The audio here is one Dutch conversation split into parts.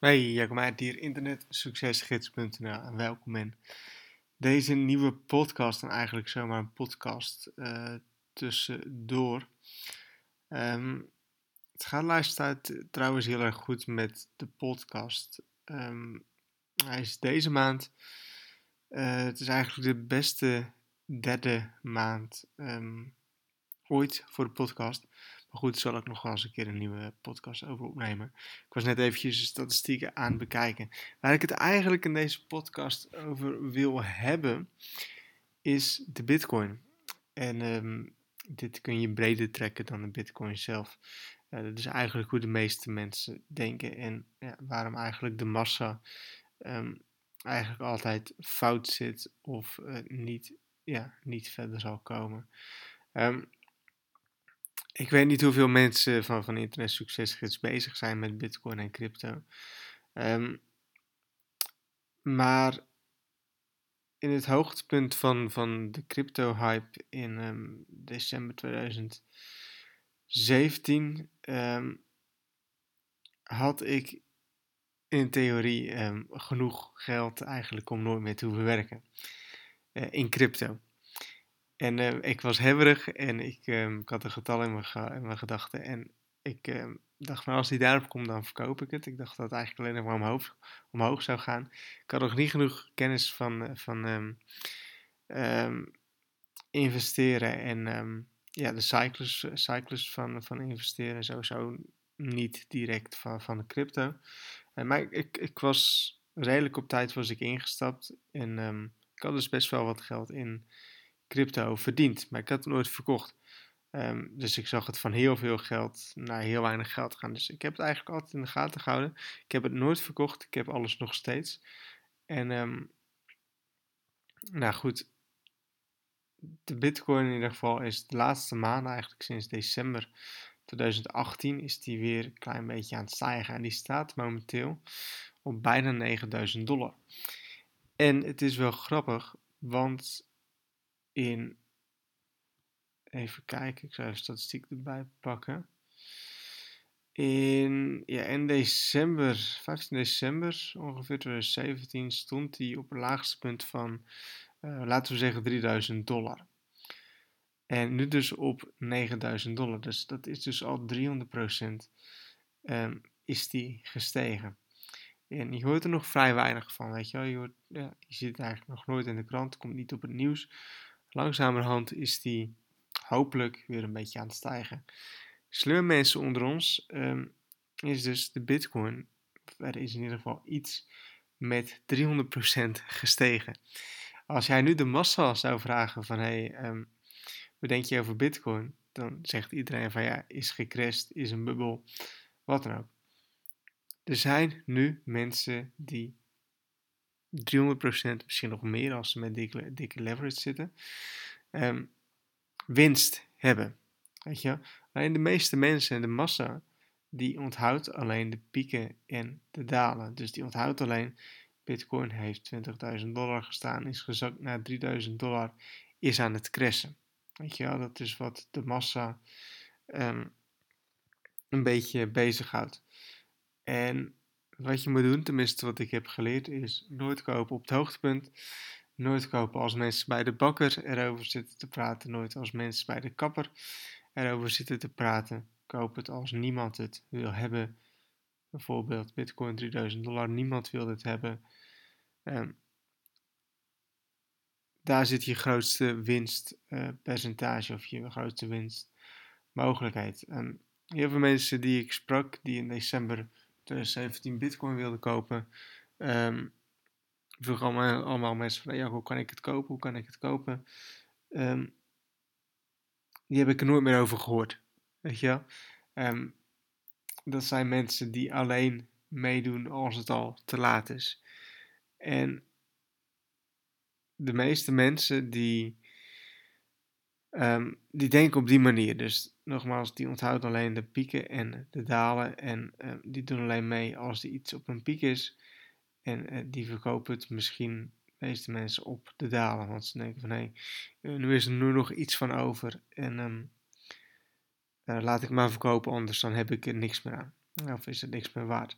Hey, Jacob Meijert hier, internetsuccesgids.nl en welkom in deze nieuwe podcast. En eigenlijk zomaar een podcast uh, tussendoor. Um, het gaat luisteren trouwens heel erg goed met de podcast. Um, hij is deze maand, uh, het is eigenlijk de beste derde maand um, ooit voor de podcast. Maar goed, zal ik nog wel eens een keer een nieuwe podcast over opnemen. Ik was net eventjes de statistieken aan het bekijken. Waar ik het eigenlijk in deze podcast over wil hebben, is de Bitcoin. En um, dit kun je breder trekken dan de Bitcoin zelf. Uh, dat is eigenlijk hoe de meeste mensen denken en ja, waarom eigenlijk de massa um, eigenlijk altijd fout zit of uh, niet, ja, niet verder zal komen. Um, ik weet niet hoeveel mensen van, van Internet Succesgids bezig zijn met Bitcoin en crypto. Um, maar in het hoogtepunt van, van de crypto-hype in um, december 2017 um, had ik in theorie genoeg geld eigenlijk om nooit meer te hoeven werken uh, in crypto. En uh, ik was hebberig en ik, uh, ik had een getal in mijn, mijn gedachten. En ik uh, dacht van als die daarop komt, dan verkoop ik het. Ik dacht dat het eigenlijk alleen maar omhoog, omhoog zou gaan. Ik had nog niet genoeg kennis van, eh, van investeren en ja, de cyclus, cyclus van, van investeren. Sowieso niet direct van, van de crypto. maar ik, ik, ik, was redelijk op tijd was ik ingestapt. En ik had dus best wel wat geld in crypto verdiend, maar ik had het nooit verkocht. Um, dus ik zag het van heel veel geld naar heel weinig geld gaan. Dus ik heb het eigenlijk altijd in de gaten gehouden. Ik heb het nooit verkocht. Ik heb alles nog steeds. En um, nou goed, de Bitcoin in ieder geval is de laatste maanden, eigenlijk sinds december 2018, is die weer een klein beetje aan het stijgen. En die staat momenteel op bijna 9000 dollar. En het is wel grappig, want in. Even kijken, ik zou even statistiek erbij pakken. In, ja, in december, 15 december ongeveer 2017, stond hij op het laagste punt van, uh, laten we zeggen, 3000 dollar. En nu dus op 9000 dollar. Dus dat is dus al 300% um, ehm, is die gestegen. En je hoort er nog vrij weinig van, weet je wel. Je, hoort, ja, je ziet het eigenlijk nog nooit in de krant, komt niet op het nieuws. Langzamerhand is die hopelijk weer een beetje aan het stijgen. Sleurmensen onder ons um, is dus de Bitcoin. Er is in ieder geval iets met 300% gestegen. Als jij nu de massa zou vragen van hey, um, wat denk je over Bitcoin? Dan zegt iedereen van ja, is gecrashed, is een bubbel, wat dan ook. Er zijn nu mensen die 300%, misschien nog meer als ze met dikke, dikke leverage zitten, um, winst hebben. Weet je? Alleen de meeste mensen en de massa, die onthoudt alleen de pieken en de dalen. Dus die onthoudt alleen, Bitcoin heeft 20.000 dollar gestaan, is gezakt naar 3.000 dollar, is aan het crashen. Weet je wel, dat is wat de massa um, een beetje bezighoudt. En wat je moet doen, tenminste wat ik heb geleerd, is nooit kopen op het hoogtepunt. Nooit kopen als mensen bij de bakker erover zitten te praten. Nooit als mensen bij de kapper erover zitten te praten. Koop het als niemand het wil hebben. Bijvoorbeeld Bitcoin 3000 dollar. Niemand wil het hebben. Um, daar zit je grootste winstpercentage uh, of je grootste winstmogelijkheid. Um, heel veel mensen die ik sprak, die in december 2017 bitcoin wilde kopen. Um, vroeg allemaal, allemaal mensen van, ja, hoe kan ik het kopen? Hoe kan ik het kopen? Um, die heb ik er nooit meer over gehoord. Weet je? Um, dat zijn mensen die alleen meedoen als het al te laat is. En de meeste mensen die, um, die denken op die manier. Dus nogmaals, die onthoudt alleen de pieken en de dalen. En uh, die doen alleen mee als er iets op een piek is. En uh, die verkopen het misschien de meeste mensen op de dalen. Want ze denken van hé, hey, uh, nu is er nu nog iets van over. En um, laat ik maar verkopen, anders dan heb ik er niks meer aan. Of is het niks meer waard.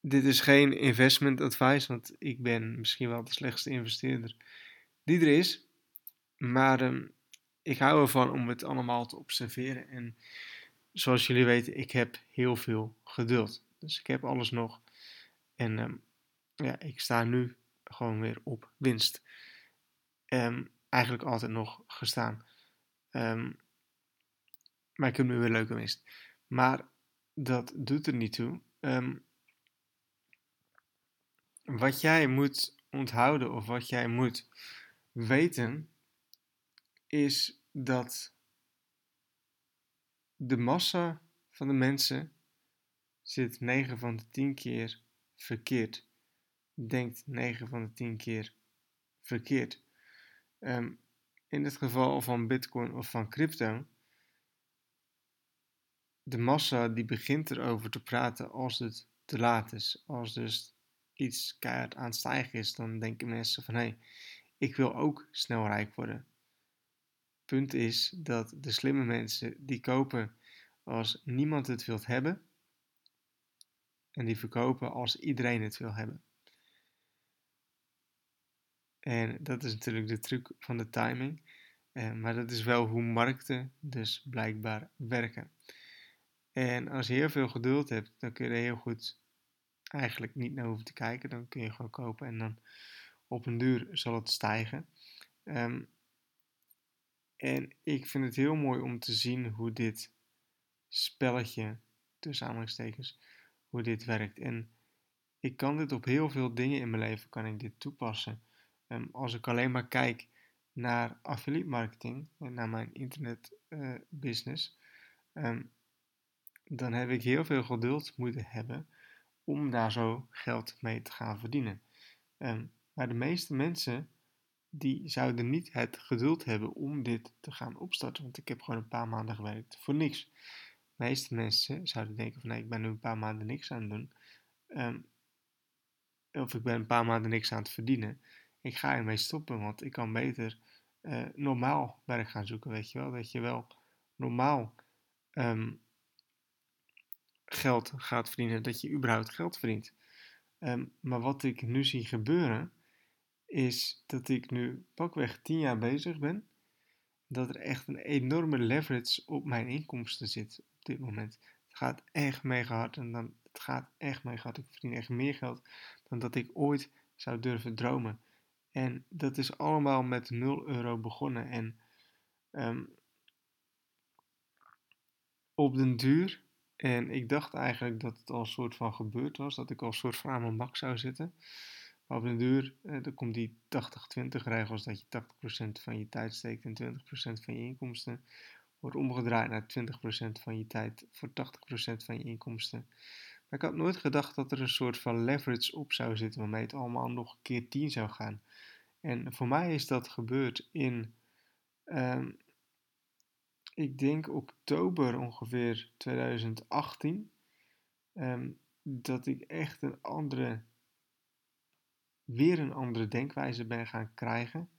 Dit is geen investment advice, want ik ben misschien wel de slechtste investeerder die er is. Maar um, ik hou ervan om het allemaal te observeren. En zoals jullie weten, ik heb heel veel geduld. Dus ik heb alles nog. En um, ja, ik sta nu gewoon weer op winst. Um, eigenlijk altijd nog gestaan. Maar ik heb nu weer leuke winst. Maar dat doet er niet toe. Wat jij moet onthouden of wat jij moet weten, is dat de massa van de mensen zit 9 van de 10 keer verkeerd. Denkt 9 van de 10 keer verkeerd. Um, in het geval van Bitcoin of van crypto, de massa die begint erover te praten als het te laat is. Als dus iets keihard aan het stijgen is, dan denken mensen van hé, hey, ik wil ook snel rijk worden. Punt is dat de slimme mensen die kopen als niemand het wilt hebben en die verkopen als iedereen het wil hebben. En dat is natuurlijk de truc van de timing. Eh, maar dat is wel hoe markten dus blijkbaar werken. En als je heel veel geduld hebt, dan kun je er heel goed eigenlijk niet naar hoeven te kijken. Dan kun je gewoon kopen en dan op een duur zal het stijgen. Um, en ik vind het heel mooi om te zien hoe dit spelletje, tussen aanhalingstekens, hoe dit werkt. En ik kan dit op heel veel dingen in mijn leven kan ik dit toepassen. Um, als ik alleen maar kijk naar affiliate marketing en naar mijn internet uh, business, um, dan heb ik heel veel geduld moeten hebben om daar zo geld mee te gaan verdienen. Um, maar de meeste mensen die zouden niet het geduld hebben om dit te gaan opstarten, want ik heb gewoon een paar maanden gewerkt voor niks. De meeste mensen zouden denken van nee, ik ben nu een paar maanden niks aan het doen. Um, of ik ben een paar maanden niks aan het verdienen. Ik ga ermee stoppen, want ik kan beter uh, normaal werk gaan zoeken, weet je wel. Dat je wel normaal um, geld gaat verdienen, dat je überhaupt geld verdient. Um, maar wat ik nu zie gebeuren, is dat ik nu pakweg 10 jaar bezig ben. Dat er echt een enorme leverage op mijn inkomsten zit op dit moment. Het gaat echt mega hard en dan, het gaat echt mega hard. Ik verdien echt meer geld dan dat ik ooit zou durven dromen. En dat is allemaal met 0 euro begonnen. En um, op den duur, en ik dacht eigenlijk dat het al een soort van gebeurd was, dat ik al een soort van aan mijn mak zou zitten. Maar op den duur, eh, dan komt die 80-20 regels dat je 80% van je tijd steekt en 20% van je inkomsten. Wordt omgedraaid naar 20% van je tijd voor 80% van je inkomsten. Maar ik had nooit gedacht dat er een soort van leverage op zou zitten waarmee het allemaal nog een keer 10 zou gaan. En voor mij is dat gebeurd in, um, ik denk oktober ongeveer 2018. Um, ehm, dat ik echt een andere, weer een andere denkwijze ben gaan krijgen.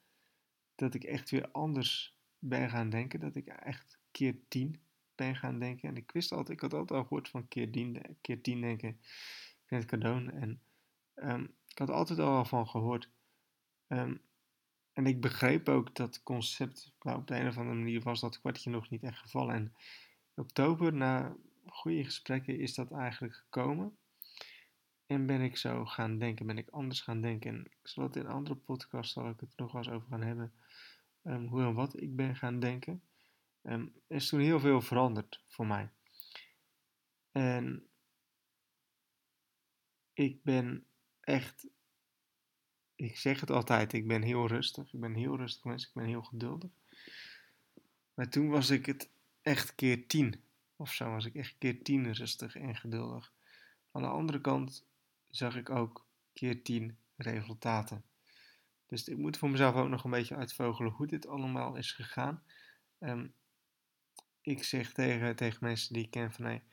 Dat ik echt weer anders ben gaan denken. Dat ik echt keer 10 ben gaan denken. En ik wist altijd, ik had altijd al gehoord van keer 10, keer 10 denken. het cadeau. En um, ik had altijd al van gehoord. Um, en ik begreep ook dat concept, maar op de een of andere manier was dat kwartje nog niet echt gevallen. En in oktober, na goede gesprekken, is dat eigenlijk gekomen. En ben ik zo gaan denken, ben ik anders gaan denken. En ik zal het in een andere podcast zal ik het nog wel eens over gaan hebben. Um, hoe en wat ik ben gaan denken. Um, is toen heel veel veranderd voor mij. En ik ben echt ik zeg het altijd, ik ben heel rustig. Ik ben heel rustig mensen, ik ben heel geduldig. Maar toen was ik het echt keer tien. Of zo was ik echt keer tien rustig en geduldig. Aan de andere kant zag ik ook keer tien resultaten. Dus ik moet voor mezelf ook nog een beetje uitvogelen hoe dit allemaal is gegaan. Um, ik zeg tegen, tegen mensen die ik ken van hey,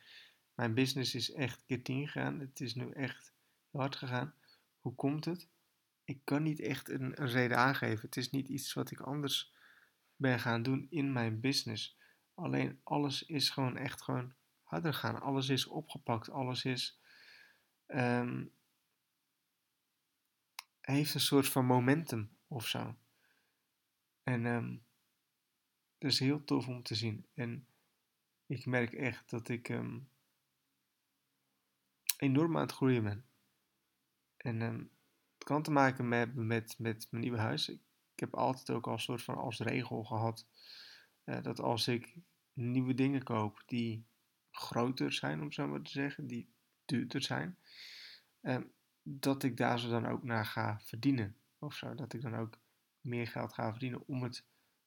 mijn business is echt keer tien gegaan. Het is nu echt hard gegaan. Hoe komt het? ik kan niet echt een, een, reden aangeven. Het is niet iets wat ik anders ben gaan doen in mijn business. Alleen alles is gewoon echt gewoon harder gaan. Alles is opgepakt, alles is. Ehm, heeft een soort van momentum of zo. En ehm dat is heel tof om te zien. En ik merk echt dat ik ehm, enorm aan het groeien ben. En het kan te maken met, met, met mijn nieuwe huis. Ik, ik heb altijd ook al een soort van als regel gehad eh, dat als ik nieuwe dingen koop die groter zijn, om zo maar te zeggen, die duurder zijn, ehm, dat ik daar zo dan ook naar ga verdienen. Of zo, dat ik dan ook meer geld ga verdienen om het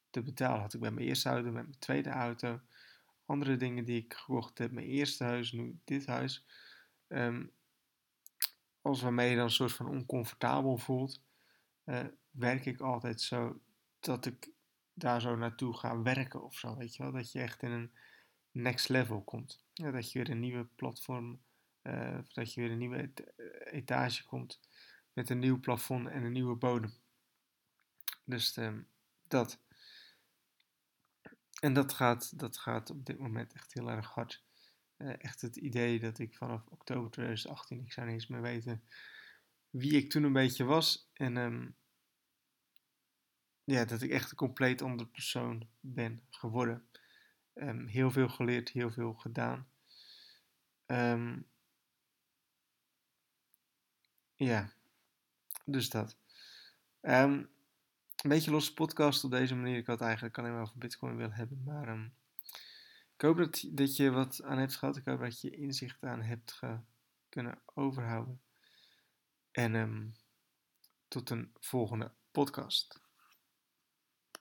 te betalen. Had ik bij mijn eerste auto, met mijn tweede auto, andere dingen die ik gekocht heb, mijn eerste huis, nu dit huis. ehm, als waarmee je dan een soort van oncomfortabel voelt, eh, werk ik altijd zo dat ik daar zo naartoe ga werken of zo, weet je wel. Dat je echt in een next level komt. Ja, dat je weer een nieuwe platform, of dat je weer een nieuwe et- eh, etage komt met een nieuw plafond en een nieuwe bodem. Dus ehm, dat. En dat gaat, dat gaat op dit moment echt heel erg hard. Eh, echt het idee dat ik vanaf oktober 2018, ik zou niet eens meer weten wie ik toen een beetje was. En ehm, ja, dat ik echt een compleet andere persoon ben geworden. Ehm, heel veel geleerd, heel veel gedaan. Ehm, ja, dus dat. Ehm, een beetje losse podcast op deze manier. Ik had eigenlijk alleen maar over Bitcoin willen hebben. Maar ehm, ik hoop dat, dat je wat aan hebt gehad. Ik hoop dat je inzicht aan hebt kunnen overhouden. En ehm, tot een volgende podcast.